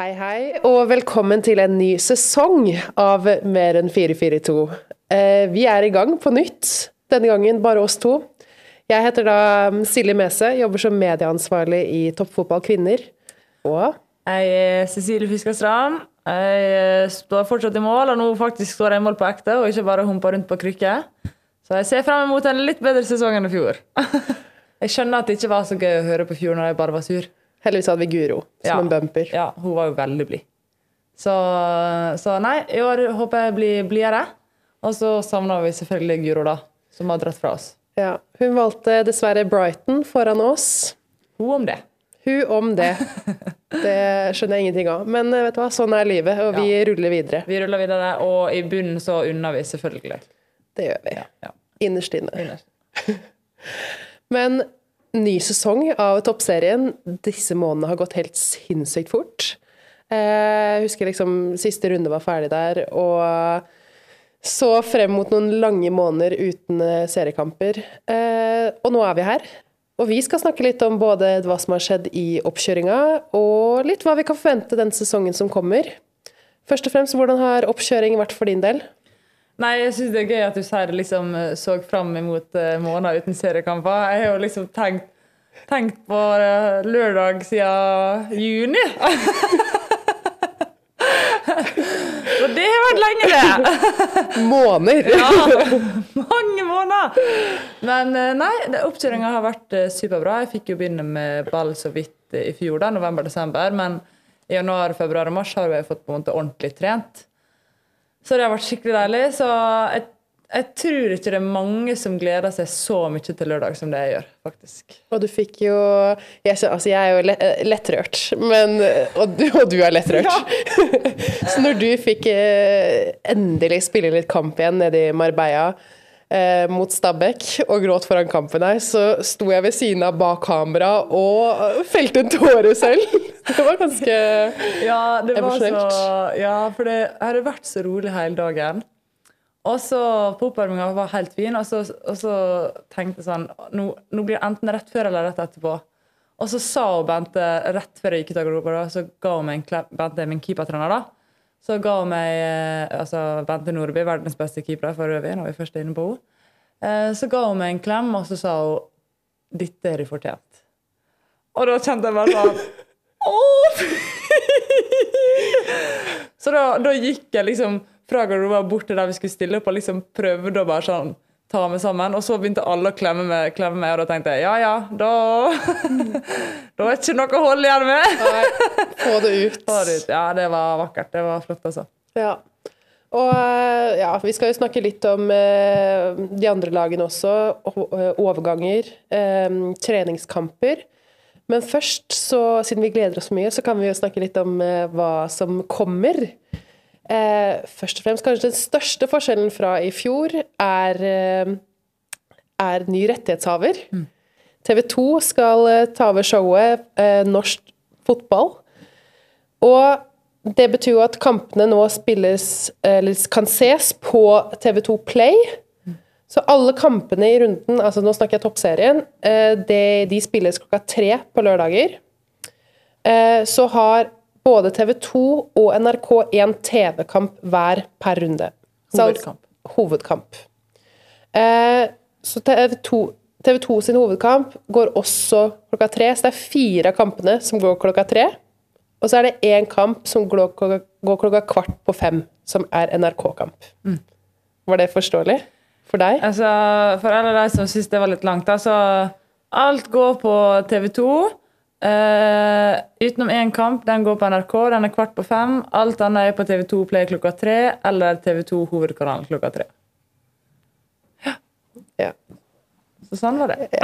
Hei, hei, og velkommen til en ny sesong av Mer enn 442. Eh, vi er i gang på nytt, denne gangen bare oss to. Jeg heter da Silje Mese, jobber som medieansvarlig i Toppfotball kvinner. Og Jeg er Cecilie Fiskerstrand. Jeg står fortsatt i mål, og nå faktisk står jeg i mål på ekte, og ikke bare humper rundt på krykke. Så jeg ser frem mot en litt bedre sesong enn i fjor. Jeg skjønner at det ikke var så gøy å høre på fjor når jeg bare var sur. Heldigvis hadde vi Guro som Ja. en bumper. Ja, hun var jo veldig blid. Så, så nei, i år håper jeg blir blidere. Og så savner vi selvfølgelig Guro, da, som har dratt fra oss. Ja. Hun valgte dessverre Brighton foran oss. Hun om det. Hun om det. Det skjønner jeg ingenting av. Men eh, vet du hva, sånn er livet, og vi ruller videre. Vi ruller videre, og i bunnen så unner vi selvfølgelig. Det gjør vi. Ja. Innerst inne. Innerst. Men ny sesong av Toppserien. Disse månedene har gått helt sinnssykt fort. Eh, Jeg husker liksom siste runde var ferdig der, og så frem mot noen lange måneder uten eh, seriekamper. Eh, Og nå er vi her. Og vi skal snakke litt om både hva som har skjedd i oppkjøringa, og litt hva vi kan forvente den sesongen som kommer. Først og fremst, hvordan har oppkjøring vært for din del? Nei, jeg syns det er gøy at du sier det liksom eh, så fram imot uh, måneder uten seriekamper. Jeg har jo liksom tenkt, tenkt på eh, lørdag siden juni. Og det har vært lenge, det! Måneder! Ja, mange måneder! Men eh, nei, oppkjøringa har vært eh, superbra. Jeg fikk jo begynne med ball så vidt eh, i fjor, da, november-desember. Men i januar, februar og mars har jeg fått på en måte ordentlig trent. Så det har vært skikkelig deilig. Så jeg, jeg tror ikke det er mange som gleder seg så mye til lørdag som det jeg gjør, faktisk. Og du fikk jo Jeg, altså jeg er jo le- eh, lettrørt, men Og du, og du er lettrørt. så når du fikk eh, endelig spille litt kamp igjen nede i Marbella eh, mot Stabæk og gråt foran kampen her, så sto jeg ved siden av bak kamera og eh, felte en tåre selv. Det var ganske Ja, det var så, Emosjonelt. ja, for det hadde vært så rolig hele dagen. Og så på oppvarminga var helt fin, og så, og så tenkte jeg sånn nå, nå blir det enten rett før eller rett etterpå. Og så sa hun Bente rett før jeg gikk ut av garderoben, så ga hun meg en klem Bente min keepertrener, da. Så ga hun meg eh, altså Bente Nordby, verdens beste keeper for øvrig, når vi først er inne på henne. Eh, Så ga hun meg en klem, og så sa hun 'Dette har du fortjent'. Og da kjente jeg bare sånn Åh! Så da, da gikk jeg liksom fra garderoben bort til der vi skulle stille opp, og liksom prøvde å bare sånn ta meg sammen. Og så begynte alle å klemme meg, klemme meg og da tenkte jeg ja ja, da Da er ikke noe å holde igjen med. Nei, Få det ut. Få det ut. Ja, det var vakkert. Det var flott, altså. Ja. Og eh, ja, vi skal jo snakke litt om eh, de andre lagene også. eh, Overganger, eh, treningskamper. Men først, så, siden vi gleder oss mye, så kan vi jo snakke litt om eh, hva som kommer. Eh, først og fremst, kanskje den største forskjellen fra i fjor er, eh, er ny rettighetshaver. TV 2 skal eh, ta over showet eh, Norsk fotball. Og det betyr jo at kampene nå spilles, eller kan ses på TV2 Play. Så alle kampene i runden, altså nå snakker jeg toppserien, eh, det, de spilles klokka tre på lørdager. Eh, Så har både TV2 og NRK én TV-kamp hver per runde. Så Hovedkamp. Hovedkamp. Eh, Så TV2, TV2 sin hovedkamp går også klokka tre, så det er fire av kampene som går klokka tre. Og så er det én kamp som går klokka, går klokka kvart på fem, som er NRK-kamp. Var det forståelig for deg? Altså, For alle de som syns det var litt langt, da, så alt går på TV 2. Eh, utenom én kamp, den går på NRK, den er kvart på fem. Alt annet er på TV2 Play klokka tre eller TV2 Hovedkanalen klokka tre. Ja. Så sånn var det.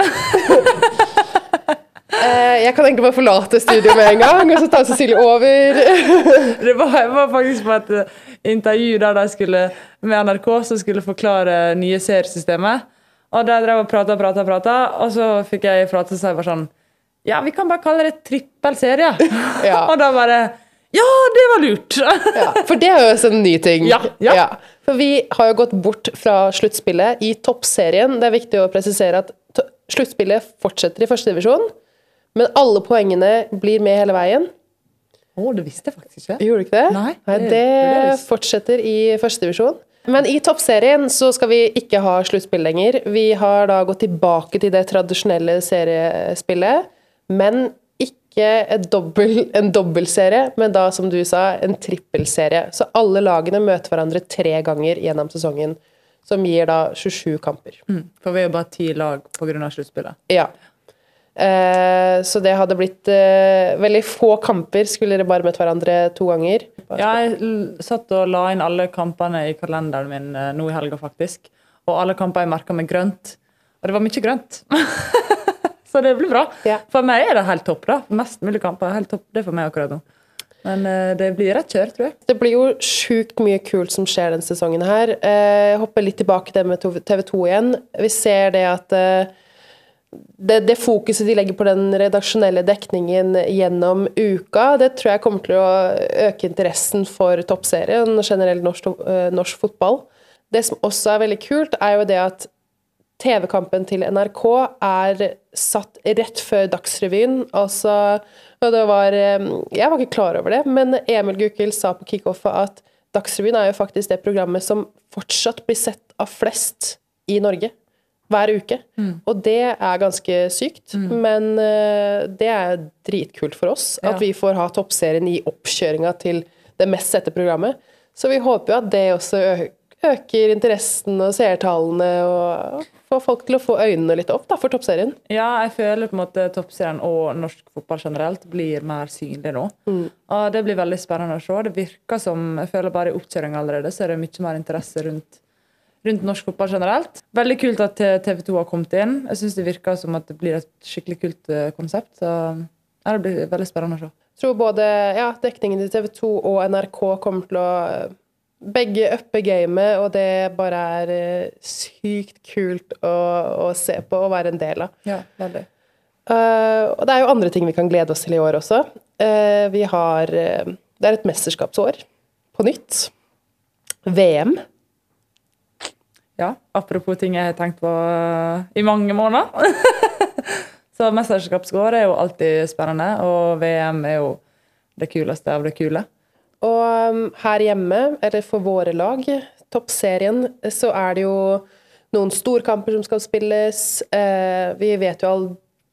Eh, jeg kan egentlig bare forlate studio med en gang, og så tar Cecilie over. Det var, jeg var faktisk på et eh, intervju der de skulle, med NRK som skulle forklare nye seersystemet. Og der drev og prata og prata, prata, og så fikk jeg prate, så jeg bare sånn Ja, vi kan bare kalle det trippelserie. Ja. og da bare Ja, det var lurt! Ja, for det er jo også en ny ting. Ja, ja. For vi har jo gått bort fra sluttspillet i toppserien. Det er viktig å presisere at sluttspillet fortsetter i førstedivisjon, men alle poengene blir med hele veien. Å, det visste jeg faktisk ikke. Gjorde du ikke det? Nei, det- det det er- fortsetter i førstedivisjon. Men i toppserien så skal vi ikke ha sluttspill lenger. Vi har da gått tilbake til det tradisjonelle seriespillet, men ikke et dobbel, en dobbeltserie, men da, som du sa, en trippelserie. Så alle lagene møter hverandre tre ganger gjennom sesongen, som gir da 27 kamper. Mm. For vi er jo bare ti lag pga. sluttspillet. Ja. Eh, så det hadde blitt eh, veldig få kamper, skulle dere bare møtt hverandre to ganger. Ja, jeg satt og la inn alle kampene i kalenderen min eh, nå i helga, faktisk. Og alle kamper jeg merka med grønt. Og det var mye grønt. Så det blir bra. Ja. For meg er det helt topp. da. Mest mulig kamper. Helt topp. Det er for meg akkurat nå. Men eh, det blir rett kjør, tror jeg. Det blir jo sjukt mye kult som skjer denne sesongen her. Eh, Jeg hopper litt tilbake til det med TV2 igjen. Vi ser det at eh, det, det fokuset de legger på den redaksjonelle dekningen gjennom uka, det tror jeg kommer til å øke interessen for toppserien og generelt norsk, norsk fotball. Det som også er veldig kult, er jo det at TV-kampen til NRK er satt rett før Dagsrevyen. Altså, og det var eh, Jeg var ikke klar over det, men Emil Gukild sa på kickoffet at Dagsrevyen er jo faktisk det programmet som fortsatt blir sett av flest i Norge. Hver uke. Og det er ganske sykt, men eh, det er dritkult for oss Ja. at vi får ha toppserien i oppkjøringa til det mest sette programmet. Så vi håper jo at det også øker interessen og seertallene og får folk til å få øynene litt opp da, for toppserien. Ja, jeg føler på en måte toppserien og norsk fotball generelt blir mer synlig nå. Og Det blir veldig spennende å se. Det virker som jeg føler bare i oppkjøringa allerede så er det mye mer interesse rundt, rundt norsk fotball generelt. Veldig kult at TV 2 har kommet inn. Jeg syns det virker som at det blir et skikkelig kult eh, konsept. Så det blir veldig spennende å se. Jeg tror både ja, dekningen til TV 2 og NRK kommer til å eh, begge uppe gamet, og det bare er eh, sykt kult å, å se på og være en del av. Ja, veldig. Uh, og det er jo andre ting vi kan glede oss til i år også. Uh, vi har uh, Det er et mesterskapsår på nytt. VM. Ja, apropos ting jeg har tenkt på i mange måneder. så mesterskapsgård er jo alltid spennende, og VM er jo det kuleste av det kule. Og um, her hjemme, eller for våre lag, toppserien, så er det jo noen storkamper som skal spilles. Eh, vi vet jo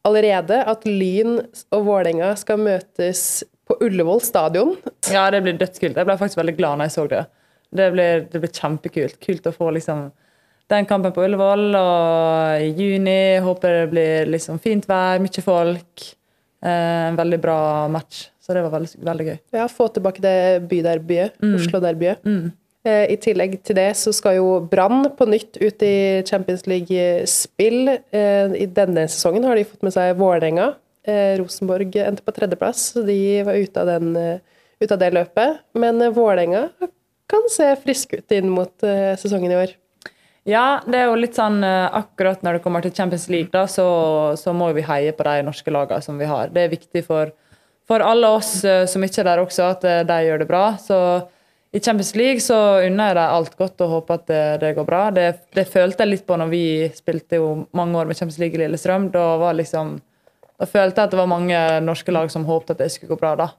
allerede at Lyn og Vålerenga skal møtes på Ullevål stadion. Ja, det blir dødskult. Jeg ble faktisk veldig glad når jeg så det. Det blir, det blir kjempekult. Kult å få liksom den kampen på Ullevål og i juni. Håper det blir liksom fint vær, mye folk. Eh, en veldig bra match. Så det var veldig, veldig gøy. Ja, få tilbake det byderbyet, Oslo-derbyet. Eh, I tillegg til det så skal jo Brann på nytt ut i Champions League-spill. Eh, I denne sesongen har de fått med seg Vålerenga. Eh, Rosenborg endte på tredjeplass, så de var ute av, den, ut av det løpet. Men Vålerenga kan se friske ut inn mot sesongen i år. Ja, det er jo litt sånn akkurat når det kommer til Champions League, da, så, så må vi heie på de norske lagene som vi har. Det er viktig for, for alle oss eh, som ikke er der også, at eh, de gjør det bra. Så i Champions League så unner jeg dem alt godt og håper at det, det går bra. Det, det følte jeg litt på når vi spilte jo mange år med Champions League i Lillestrøm. Da, var liksom, da følte jeg at det var mange norske lag som håpte at det skulle gå bra da.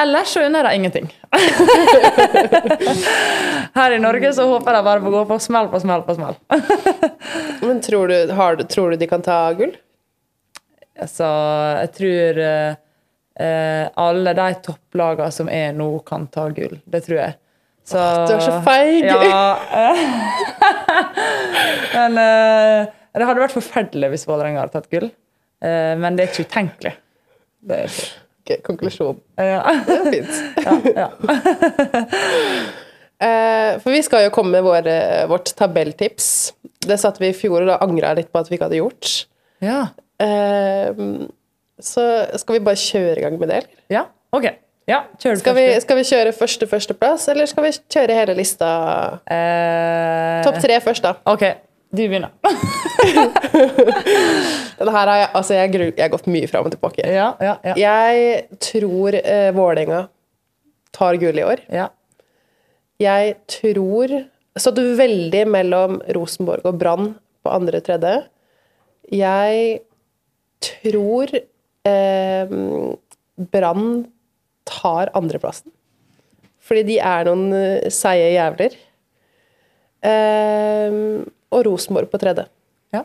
Ellers så unner jeg ingenting. Her i Norge så håper jeg bare på å gå på smell på smell på smell. Men tror du, har, tror du de kan ta gull? Altså, jeg tror eh, eh, alle de topplagene som er nå, kan ta gull. Det tror jeg. Så, Du er så feig! Ja. eh, men eh, det hadde vært forferdelig hvis Vålerenga hadde tatt gull. Eh, men det er ikke utenkelig. Det er ikke. Ok, konklusjon. Ja. Det er fint. ja, ja. Eh, for vi skal jo komme med vår, vårt tabelltips. Det satte vi i fjor, og da angra jeg litt på at vi ikke hadde gjort. ja. Eh, så skal vi bare kjøre i gang med det, eller? Ja, OK. Ja, Skal vi, skal vi kjøre første førsteplass, eller skal vi kjøre hele lista? Eh, Topp tre først, da. OK, du begynner. Denne her har jeg, altså jeg, jeg har gått mye fram og tilbake. Ja, ja, ja. Jeg tror eh, Vålerenga tar gull i år. ja. Jeg tror Så du veldig mellom Rosenborg og Brann på andre tredje. Jeg tror eh, Brann tar andreplassen. Fordi de er noen eh, seige jævler. Eh, og Rosenborg på tredje. Ja.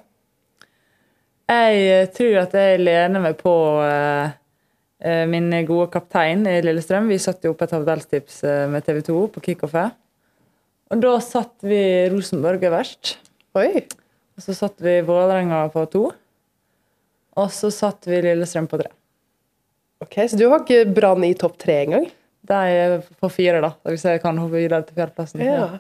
Jeg eh, tror at jeg lener meg på eh, eh, min gode kaptein i Lillestrøm. Vi satte jo opp et tabelltips med TV 2 på kickoffet. Og da satt vi Rosenborg øverst. Oi! Og så satt vi Vålerenga på to. Og så satt vi Lillestrøm på tre. Ok, Så du har ikke Brann i topp tre engang? De er på fire, da. Hvis jeg kan hoppe videre til fjerdeplassen. Ja.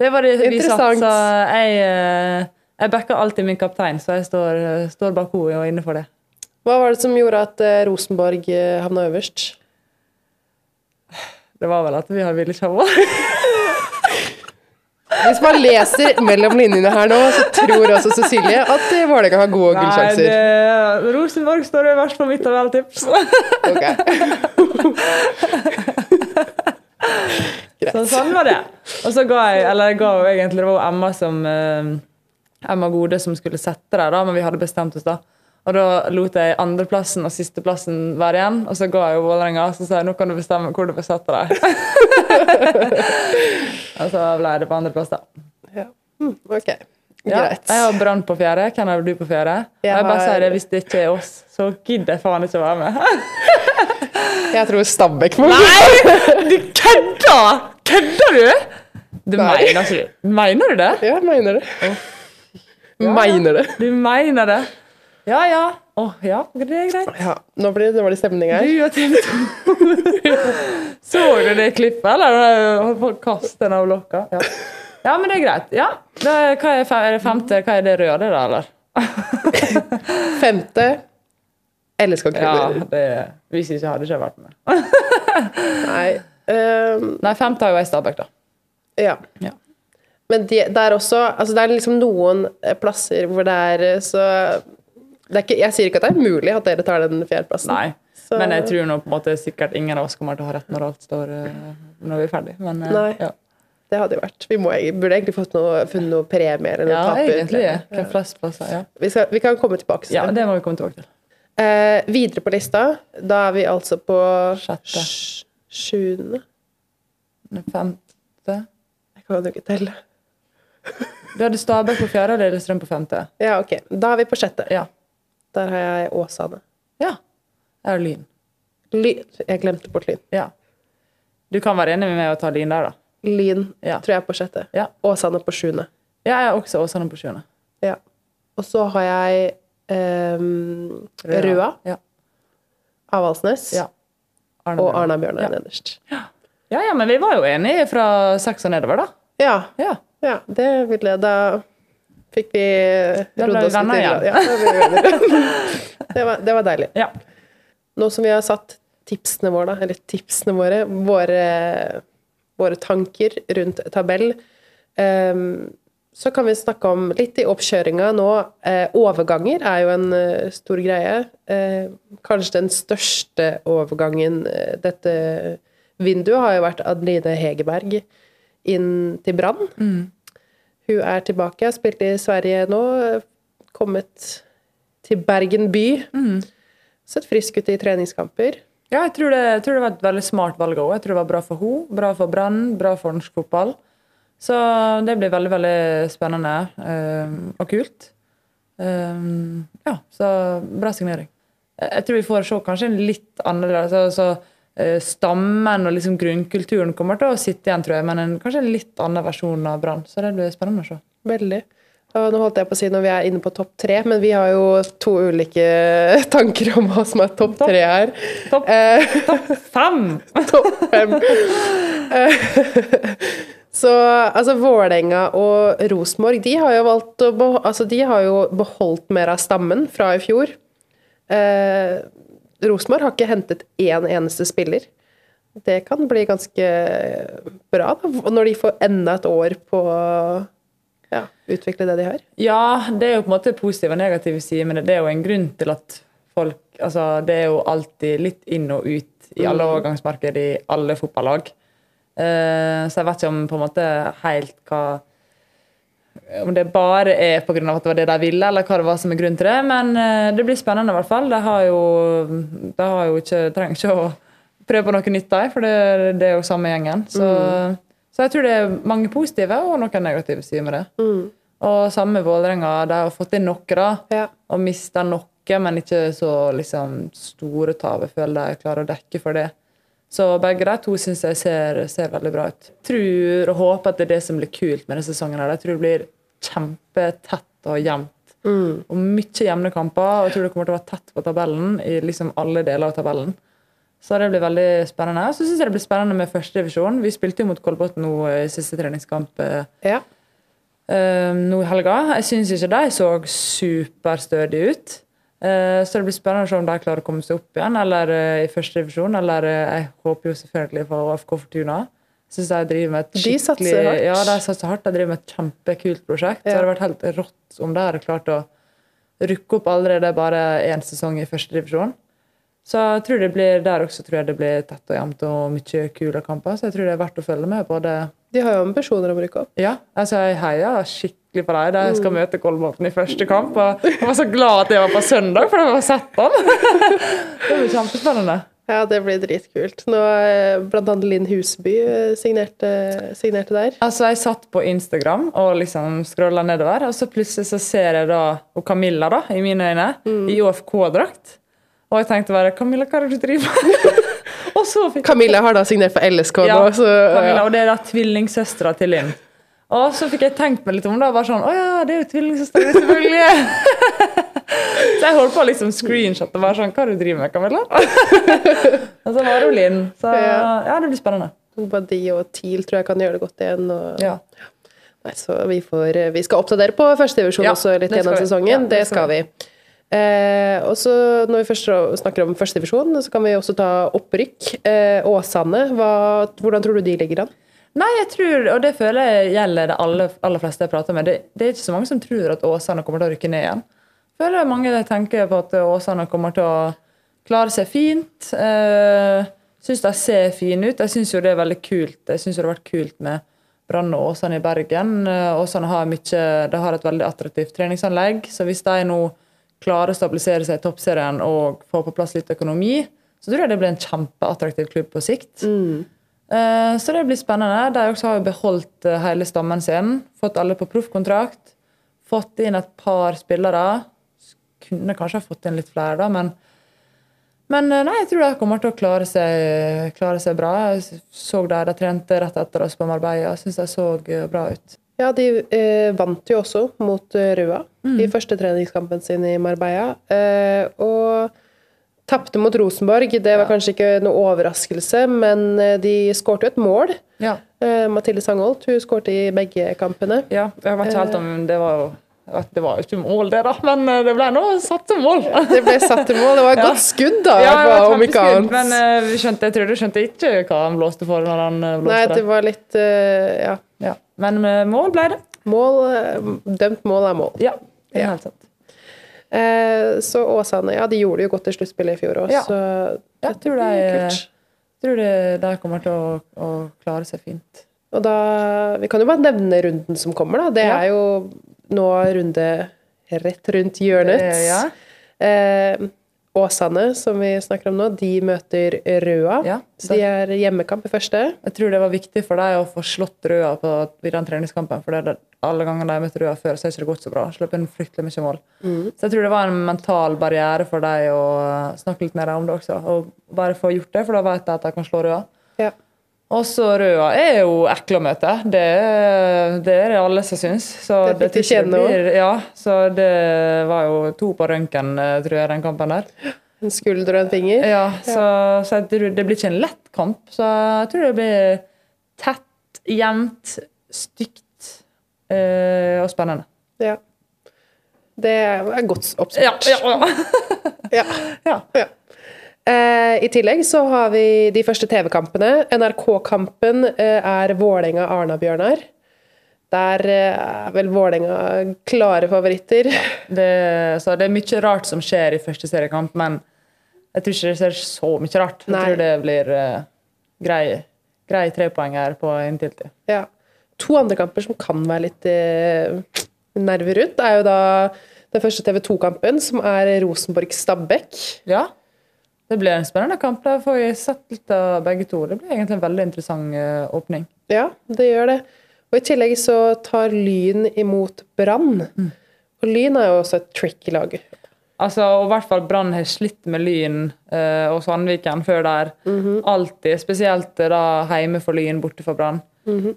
Det var det vi satt, så jeg, eh, jeg backer alltid min kaptein, så jeg står, står bak henne og inne for det. Hva var det som gjorde at eh, Rosenborg eh, havna øverst? Det var vel at vi har villet ikke ha. Hvis man leser mellom linjene her nå, så tror også Cecilie at Vålerenga har gode Nei, gullsjanser. det, Rosenborg står øverst på mitt tabelltips. Ok. Så sånn var det. Og så ga jeg, eller ga jo egentlig, det var jo Emma som eh, Emma Gode som skulle sette det, da, men vi hadde bestemt oss da. Og da lot jeg andreplassen og sisteplassen være igjen, og så ga jeg jo Vålerenga. og sa jeg nå kan du bestemme hvor du vil sette deg. og så ble det på andreplass, da. Ja. Mm, ok, Ja, greit. jeg har Brann på fjerde. Hvem har du på fjerde? Jeg Jeg, bare har- sier det, Hvis det ikke er oss, så gidder jeg faen ikke å være med. Jeg tror Stabæk må Nei! Du kødder! Kødder du? Du Nei. mener ikke? Mener du det? Ja, jeg mener det. Mener det. Du mener det? Ja, ja. Å, ja, det er greit. Ja, nå blir det dårlig stemning her. Du og TV 2. Så du det klippet, eller? Folk kaster den av lokka. Ja. ja, men det er greit. Ja. Da, er- hva er, er det femte? Hva er det røde, da, eller? Femte LSK Ja, det, hvis ikke hadde ikke jeg vært med. Nei. Um, Nei, femte har jo jeg Stabæk, da. ja. Ja. Men de, det er også altså Det er liksom noen eh, plasser hvor det er eh, så det ikke, Jeg sier ikke at det er mulig at dere tar den fjerdeplassen. Nei. Så- Men jeg tror nå på en måte sikkert ingen av oss kommer til å ha rett når alt står eh, når vi er ferdig. Men eh, Nei. ja, Det hadde jo vært. Vi må, burde egentlig fått noe, funnet noe premie eller noe ja egentlig. Hvem flest plasser? Ja. Vi, skal, vi kan komme tilbake til ja, det. må vi komme tilbake til. Eh, videre på lista, da er vi altså på Sjette. sj- sjuende. Femte. Jeg kan jo ikke telle. Du hadde Stabæk på fjerde og Lillestrøm på femte. Ja, ok. Da er vi på sjette. Ja. Der har jeg Åsane. ja. Jeg har Lyn. Lyn. Jeg glemte bort Lyn. Ja. Du kan være enig med meg å ta Lyn der, da. Lyn Ja. tror jeg er på sjette. Ja. Åsane på sjuende. Ja, jeg har også Åsane på sjuende. Ja. Og så har jeg ehm, Røa, Ja. Avaldsnes ja. Arne og Arna-Bjørnar Ja. nederst. Ja, ja, men vi var jo enige fra seks og nedover, da. Ja, Ja. ja, det ville Da fikk vi rodd oss litt igjen. Ja, det, var, det var deilig. ja. Nå som vi har satt tipsene våre, da, eller tipsene våre, våre, våre tanker rundt tabell, um, så kan vi snakke om litt i oppkjøringa nå. Eh, overganger er jo en uh, stor greie. Eh, kanskje den største overgangen uh, dette vinduet har jo vært Adeline Hegerberg inn til Brann. Hun er tilbake, har spilt i Sverige nå, kommet til Bergen by. Sett frisk ut i treningskamper. Ja, jeg tror, det, jeg tror det var et veldig smart valg òg. Jeg tror det var bra for henne, bra for Brann, bra for norsk fotball. Så det blir veldig veldig spennende øh, og kult. Um, ja, så bra signering. Jeg jeg tror vi får se kanskje en litt annerledes altså, Stammen og liksom grunnkulturen kommer til å sitte igjen, tror jeg, men en, kanskje en litt annen versjon av Brann. Så det blir spennende å se. Veldig. Og nå holdt jeg på å si når vi er inne på topp tre, men vi har jo to ulike tanker om hva som er topp tre her. Topp Eh, fem! topp fem. Eh, Så altså Vålerenga og Rosenborg de har jo valgt å altså, de har jo beholdt mer av stammen fra i fjor. Eh, Rosenborg har ikke hentet én eneste spiller. Det kan bli ganske bra da, når de får enda et år på å ja, utvikle det de har. Ja, det er jo på en måte positive og negative sider, men det er jo en grunn til at folk altså Det er jo alltid litt inn og ut i alle overgangsmarked i alle fotballag. Uh, så jeg vet ikke om på en måte helt hva Om det bare er pga. at det var det de ville, eller hva det var som er grunnen til det. Men eh, det blir spennende, i hvert fall. De har jo, de har jo ikke, trenger ikke å prøve på noe nytt der, for det, det er jo samme gjengen. Så, så jeg tror det er mange positive og noen negative sider med det. Og samme med Vålerenga. De har fått inn noe, da. Ja. Og mista noe, men ikke så liksom, store tap. Jeg føler de klarer å dekke for det. Så begge de to syns jeg ser, ser veldig bra ut. Tror og håper at det er det som blir kult med denne sesongen. her. Jeg tror det blir kjempetett og jevnt. Og mye jevne kamper. Og jeg tror det kommer til å være tett på tabellen i liksom alle deler av tabellen. Så det blir veldig spennende. Så syns jeg det blir spennende med førstedivisjon. Vi spilte jo mot Kolbotn nå i siste treningskamp eh, Ja. eh, nå i helga. Jeg syns ikke de så superstødige ut. Eh, så det blir spennende å se om de klarer å komme seg opp igjen eller eh, i første divisjon. Eller eh, jeg håper jo selvfølgelig på AFK Fortuna. Syns de driver med et De satser hardt. Ja, de satser hardt. De driver med et kjempekult prosjekt. Så det hadde vært helt rått om de hadde klart å rykke opp allerede bare én sesong i første divisjon. Så jeg tror det blir der også tror jeg det blir tett og jevnt og mye kule kamper. Så jeg tror det er verdt å følge med. både De har jo ambisjoner om å rykke opp. ja, altså jeg heier skikkelig på dem. De skal Mm. møte Kolbotn i første kamp. Og jeg var så glad at jeg var på søndag, for jeg var sett dem. det blir kjempespennende. Ja, det blir dritkult. Nå eh, blant annet Linn Huseby eh, signerte, signerte der. Altså, Jeg satt på Instagram og liksom scrolla nedover, og så plutselig så ser jeg da og Camilla, da, i mine øyne, Mm. i OFK-drakt. Og jeg tenkte bare Camilla, hva er det du driver med? og så fikk Camilla har da signert for LSK Ja, nå, så Camilla, ja. og det er da tvillingsøstera til Linn. Og så fikk jeg tenkt meg litt om det. Bare sånn, å ja, det er jo tvillingsøstera, selvfølgelig. så jeg holdt på å liksom screenshotte og bare sånn Hva er det du driver med, Camilla? og så var det jo Linn. Så Ja. ja, det blir spennende. De og TIL tror jeg kan gjøre det godt igjen. Og... Ja. Nei, så vi, får, vi skal oppdatere på førstedivisjon Ja, også litt gjennom sesongen. Ja, det, det skal skal vi. Eh, og så Når vi først snakker om førstedivisjon, så kan vi også ta opprykk. Eh, Åsane, hva, hvordan tror du de ligger an? Nei, jeg tror, og det føler jeg gjelder det aller, aller fleste jeg prater med, det, det er ikke så mange som tror at Åsane kommer til å rykke ned igjen. Føler mange tenker på at Åsane kommer til å klare seg fint. Eh, syns de ser fine ut. Jeg syns jo det er veldig kult. Jeg synes jo det har vært kult med Brann og Åsane i Bergen. Eh, Åsane har, mye, har et veldig attraktivt treningsanlegg, så hvis de nå klarer å stabilisere seg i toppserien og få på plass litt økonomi, så tror jeg det blir en kjempeattraktiv klubb på sikt. Mm. Så det blir spennende. De også har jo beholdt eh, hele stammen sin. Fått alle på proffkontrakt. Fått inn et par spillere. Kunne kanskje ha fått inn litt flere, da, men men eh, nei, jeg tror de kommer til å klare seg, klare seg bra. Jeg så de de trente rett etter oss på Marbella. Syns de så eh, bra ut. Ja, de eh, vant jo også mot eh, Røa Mm. i første treningskampen sin i Marbella. Eh, og tapte mot Rosenborg. Det var kanskje ikke noe overraskelse, men eh, de skårte jo et mål. Ja. Eh, Mathilde Sangholt hun skårte i begge kampene. ja jeg vet ikke helt om det var jo det var jo ikke mål, det, da, men eh, det ble nå satt til mål. Det ble satt til mål. Det var et Ja. godt skudd, da, Ja, om ikke annet. Men uh, skjønte, jeg tror du skjønte ikke hva han blåste for når han eh, blåste Nei, det. det var litt uh, Ja. Men eh, mål ble det. Mål, eh, dømt mål er mål. Ja, det er helt sant. Eh, så Åsane ja, de gjorde det jo godt i sluttspillet i fjor òg, Ja. så Jeg tror det er kult. Jeg tror de, de kommer til å, å klare seg fint. Og da Vi kan jo bare nevne runden som kommer, da. Det Ja. er jo nå runde rett rundt hjørnet. Eh, ja. Eh, Åsane, som vi snakker om nå, de møter Røa. Ja, så de er hjemmekamp i første. Jeg tror det var viktig for dem å få slått Røa på i den treningskampen. For det alle ganger de har møtt Røa før, så har det ikke gått så bra. Sluppet inn fryktelig mye mål. Så jeg tror det var en mental barriere for dem å snakke litt med dem om det også. Og bare få gjort det, for da vet de at de kan slå Røa. Ja. Og så røda er jo ekle å møte. Det, det er det alle som syns. Så Det det, blir- Ja, så det var jo to på røntgen, eh, tror jeg, den kampen der. En skulder og en finger. Ja, så, så det blir ikke en lett kamp. Så jeg tror det blir tett, jevnt, stygt eh, og spennende. Ja. Det er godt oppsummert. Ja, ja, ja. Ja. Eh, I tillegg så har vi de første TV-kampene. NRK-kampen eh, er Vålerenga-Arna-Bjørnar. Der eh, er vel Vålerenga klare favoritter. Det, så det er mye rart som skjer i første seriekamp, men jeg tror ikke det skjer så mye rart. Jeg Nei. tror det blir eh, grei, grei trepoenger på inntiltid. Ja. To andre kamper som kan være litt eh, nerver rundt, er jo da den første TV 2-kampen, som er Rosenborg-Stabæk. Ja. Det blir en spennende kamp. Der får vi sett litt av begge to. Det blir egentlig en veldig interessant eh, åpning. Ja, det gjør det. Og i tillegg så tar Lyn imot Brann. Og Lyn er jo også et tricky lag. Altså, og i hvert fall Brann har slitt med Lyn eh, og Sandviken før der. Alltid. Spesielt eh, da hjemme for Lyn, borte for Brann.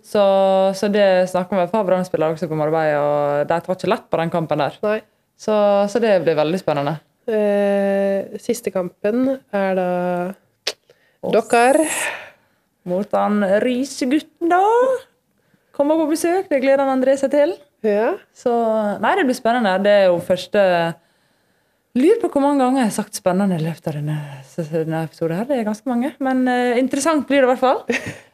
så, så det snakker vi med For par Brann-spillere også på Marbella, og de tar ikke lett på den kampen der. Så, så det blir veldig spennende. Eh, siste kampen er da dere. Mot han Risegutten, da. Kommer på besøk, det gleder han André seg til. Ja. Så Nei, det blir spennende. Det er jo første Lurer på hvor mange ganger jeg har sagt 'spennende' i løpet av denne, denne episoden. her. Det er ganske mange. Men uh, interessant blir det i hvert fall.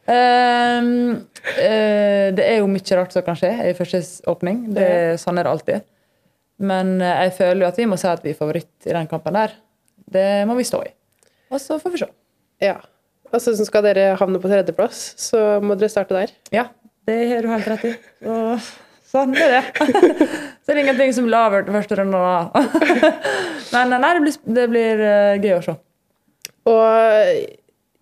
Ehm, uh, det er jo mye rart som kan skje i første åpning. Det, sånn er det alltid. Men eh, jeg føler jo at vi må si at vi er favoritt i den kampen der. Det må vi stå i. Og så får vi se. ja. Altså, så skal dere havne på tredjeplass, så må dere starte der. Ja, det har du helt rett i. Og sånn er det. Så er det ingenting som laver den første runden da. Men nei, det blir, det blir eh, gøy å se. Og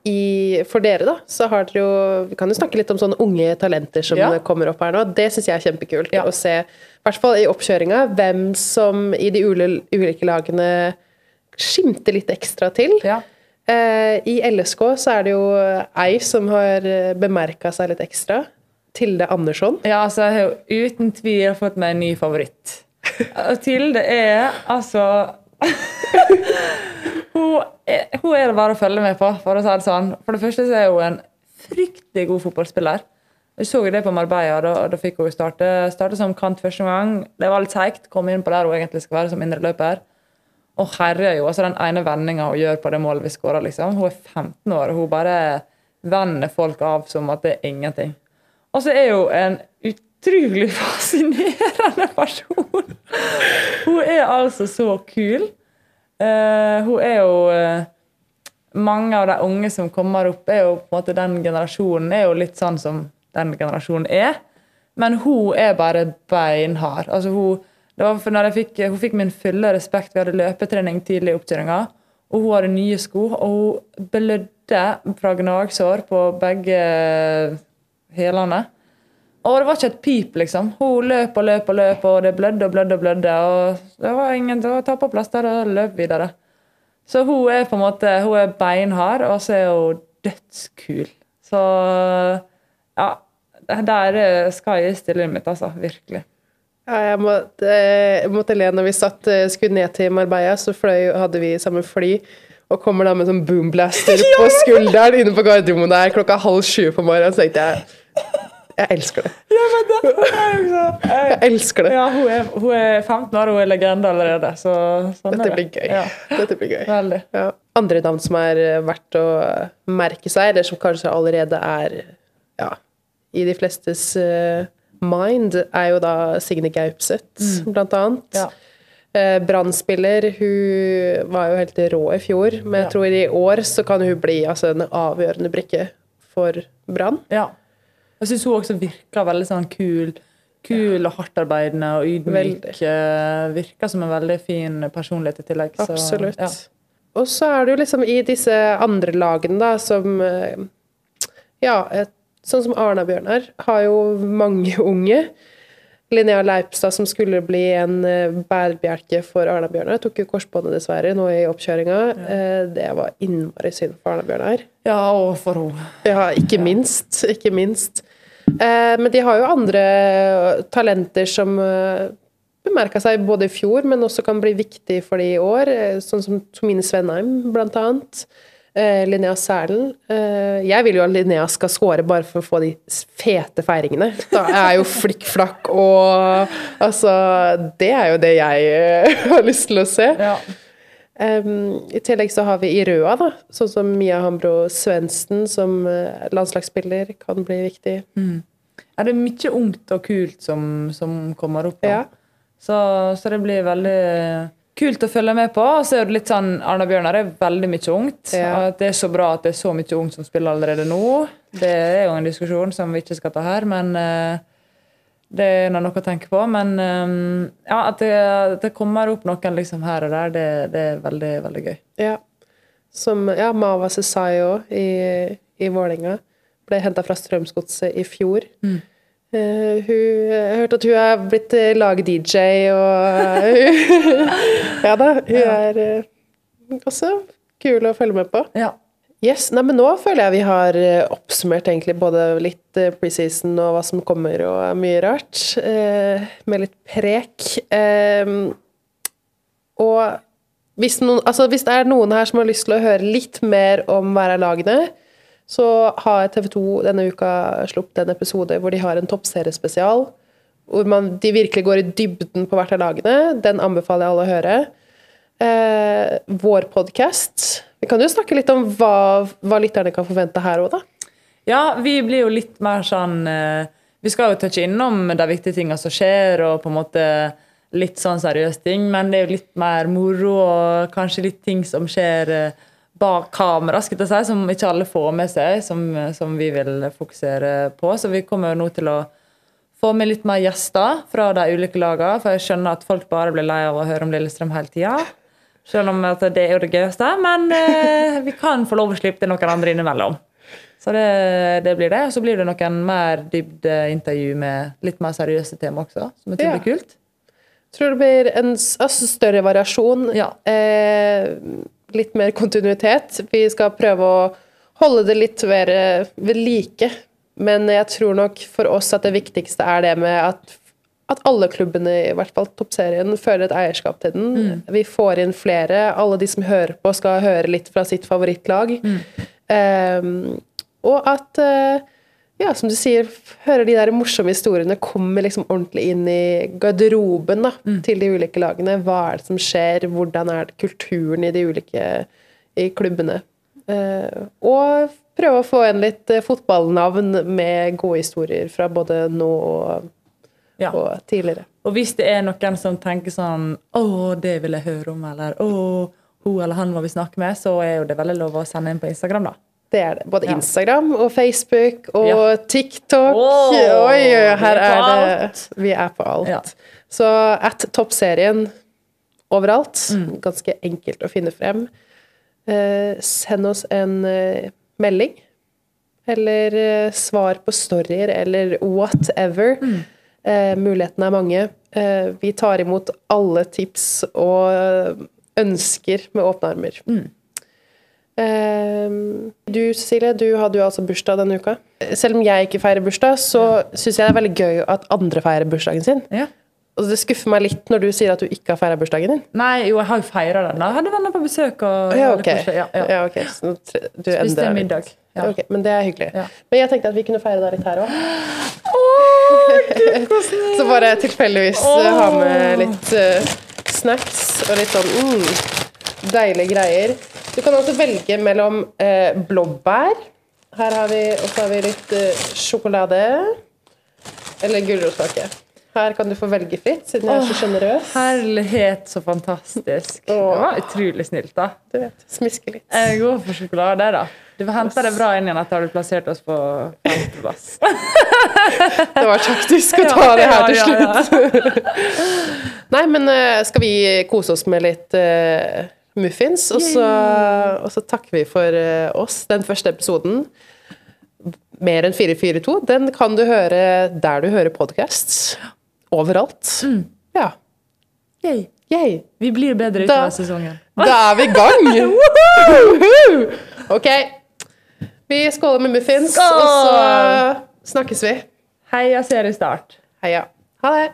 i, for dere, da, så har dere jo Vi kan jo snakke litt om sånne unge talenter som Ja. kommer opp her nå. Det syns jeg er kjempekult. Ja. Å se, i hvert fall i oppkjøringa, hvem som i de ulike lagene skimter litt ekstra til. Ja. Eh, I LSK så er det jo ei som har bemerka seg litt ekstra. Tilde Andersson. ja, altså, jeg har jo uten tvil fått meg en ny favoritt. Tilde er altså hun, hun er det bare å følge med på, for å si det sånn. For det første så er hun en fryktelig god fotballspiller. Vi så det på Marbella, da, da fikk hun starte, starte som kant første gang. Det var litt seigt. Kom inn på der hun egentlig skal være som indreløper. Og herjer jo. altså Den ene vendinga hun gjør på det målet vi skårer, liksom. Hun er 15 år, og hun bare vender folk av som at det er ingenting. Og så er hun en utrolig fascinerende person. Hun er altså så kul. Eh, hun er jo uh, Mange av de unge som kommer opp, er jo på en måte den generasjonen er jo litt sånn som den generasjonen er. Men hun er bare beinhard. Altså hun, det var for når jeg fikk, hun fikk min fulle respekt. Vi hadde løpetrening tidlig i oppkjøringa. Og hun hadde nye sko, og hun blødde fra gnagsår på begge hælene. Og det var ikke et pip, liksom. Hun løp og løp og løp, og det blødde og blødde og blødde. Og det var ingen til å ta på plass der og løp videre. Så hun er på en måte, hun er beinhard, og så er hun dødskul. Så ja, der skal jeg stille inn mitt, altså. Virkelig. Ja, jeg måtte, jeg måtte le når vi satt, skudd skulle ned til Marbella, så fløy, hadde vi samme fly. Og kommer da med sånn boomblaster på skulderen inne på Gardermoen der klokka halv sju på morgenen. Så tenkte jeg jeg elsker det. Jeg elsker det. Ja, hun er, hun er 15 år, hun er legende allerede. Så sånn Dette blir det. gøy. Ja, Dette blir gøy. veldig. Ja. Andre navn som er eh, verdt å merke seg, eller som kanskje allerede er ja, i de flestes uh, mind, er jo da Signe Gaupseth, blant annet. Mm. Ja. Brannspiller, Hun var jo helt rå i fjor, men jeg tror i år så kan hun bli altså, en avgjørende brikke for Brann. Ja. Jeg syns hun også virker veldig sånn kul. Kul og hardtarbeidende og ydmyk. Eh, Virker som en veldig fin personlighet i tillegg. så, Absolutt. ja. Og så er det jo liksom i disse andre lagene, da, som eh, Ja, et, sånn som Arna-Bjørnar har jo mange unge. Linnea Leipstad, som skulle bli en eh, bærebjelke for Arna-Bjørnar, tok jo korsbåndet dessverre nå i oppkjøringa. Ja. Det var innmari synd for Arna-Bjørnar. ja, og for henne. Ja, ikke minst. Ikke minst. Eh, men de har jo andre talenter som eh, bemerka seg både i fjor, men også kan bli viktig for de i år. eh, Sånn som Tomine Svenheim, blant annet. Eh, Linnea Sælen. Eh, jeg vil jo at Linnea skal score bare for å få de fete feiringene. Da er jo flikkflakk og Altså, det er jo det jeg eh, har lyst til å se. Ja. Um, I tillegg så har vi i Røa, da, sånn som Mia Hambro Svendsen som eh, landslagsspiller kan bli viktig. Er det mye ungt og kult som, som kommer opp. Ja. Så, så det blir veldig kult å følge med på. Og så er det litt sånn, Arna Bjørnar er veldig mye ungt. Ja. Det er så bra at det er så mye ungt som spiller allerede nå. Det er jo en diskusjon som vi ikke skal ta her, men eh, det er noe å tenke på. Men eh, ja, at det, det kommer opp noen liksom her og der, det, det er veldig, veldig gøy. Ja. som Ja, Mava Sesayo i, i Vålerenga. Ble henta fra Strømsgodset i fjor. Eh, hun, jeg hørte at hun er blitt eh, lag-DJ, og uh, Ja da, hun er eh, også kul å følge med på. Ja. Yes, nei, men Nå føler jeg vi har eh, oppsummert egentlig både litt eh, preseason og hva som kommer, og mye rart. eh, med litt prek. Eh, og hvis, noen, altså hvis det er noen her som har lyst til å høre litt mer om hver av lagene, så har TV 2 denne uka sluppet en episode hvor de har en toppseriespesial. Hvor man, de virkelig går i dybden på hvert av lagene. Den anbefaler jeg alle å høre. Eh, vår podkast Vi kan jo snakke litt om hva, hva lytterne kan forvente her òg, da. Ja, vi blir jo litt mer sånn eh, Vi skal jo touche innom de viktige tingene som skjer, og på en måte litt sånn seriøse ting, men det er jo litt mer moro og kanskje litt ting som skjer eh, bak kamera, skal jeg si, som ikke alle får med seg, som, som vi vil fokusere på. Så vi kommer jo nå til å få med litt mer gjester fra de ulike lagene, for jeg skjønner at folk bare blir lei av å høre om Lillestrøm hele tida. Selv om at det er jo det gøyeste, men eh, vi kan få lov å slippe til noen andre innimellom. Så det, det blir det. Og så blir det noen mer dybdeintervju med litt mer seriøse tema også, som jeg tror Ja. blir kult. Tror det blir en altså, større variasjon. Ja. Eh, litt mer kontinuitet. Vi skal prøve å holde det litt mer eh, ved like. Men jeg tror nok for oss at det viktigste er det med at, at alle klubbene, i hvert fall toppserien, føler et eierskap til den. Vi får inn flere. Alle de som hører på, skal høre litt fra sitt favorittlag. Eh, og at uh, ja, som du sier, hører de der morsomme historiene, kommer liksom ordentlig inn i garderoben da, til de ulike lagene. Hva er det som skjer? Hvordan er det kulturen i de ulike i klubbene? Uh, og prøve å få inn litt eh, fotballnavn med gode historier fra både nå og, Ja. og tidligere. Og hvis det er noen som tenker sånn Å, det vil jeg høre om, eller Å, hun eller han må vi snakke med, så er jo det veldig lov å sende inn på Instagram, da. Det er det. Både. Instagram og Facebook og Ja. TikTok. Oh, oi, her er er på det. Vi er på alt. Ja. Så at toppserien overalt. Mm. Ganske enkelt å finne frem. Eh, send oss en eh, melding. Eller eh, svar på storyer, eller whatever. Mm. Eh, mulighetene er mange. Eh, vi tar imot alle tips og ønsker med åpne armer. Mm. Eh, du Cecilie, du hadde jo altså bursdag denne uka. Selv om jeg ikke feirer bursdag, så syns jeg det er veldig gøy at andre feirer bursdagen sin. Ja. Og det skuffer meg litt når du sier at du ikke har feira bursdagen din. Nei, jo, jeg har jo feira den. Jeg hadde venner på besøk. og Ja, ok. Ja, ja. Ja, okay. Så du Spiste en litt. Ja. Okay, men det er hyggelig. Ja. Men jeg tenkte at vi kunne feire deg litt her òg. Så bare tilfeldigvis eh, ha med litt uh, snacks og litt sånn mm, deilige greier. Du kan også velge mellom uh, blåbær. Her har vi, og så har vi litt uh, sjokolade. Eller gulrotkake. Her kan du få velge fritt, siden jeg er så sjenerøs. Herlighet, så fantastisk. Det var utrolig snilt, da. Du vet, smiske litt. Jeg går for sjokolade, da. Du får hente det bra inn igjen etter at du plassert oss på femteplass. Det var taktisk å ta det her til slutt. Nei, men eh, skal vi kose oss med litt uh, muffins? Og så, og så takker vi for uh, oss. Den første episoden, mer enn 442, den kan du høre der du hører podcasts. Overalt. Mm. Ja. Yay. Yay. Vi blir bedre Da- utover sesongen. Da er vi i gang! OK. Vi skåler med muffins, Skål! og så snakkes vi. Heia seriestart. Heia. Ha det.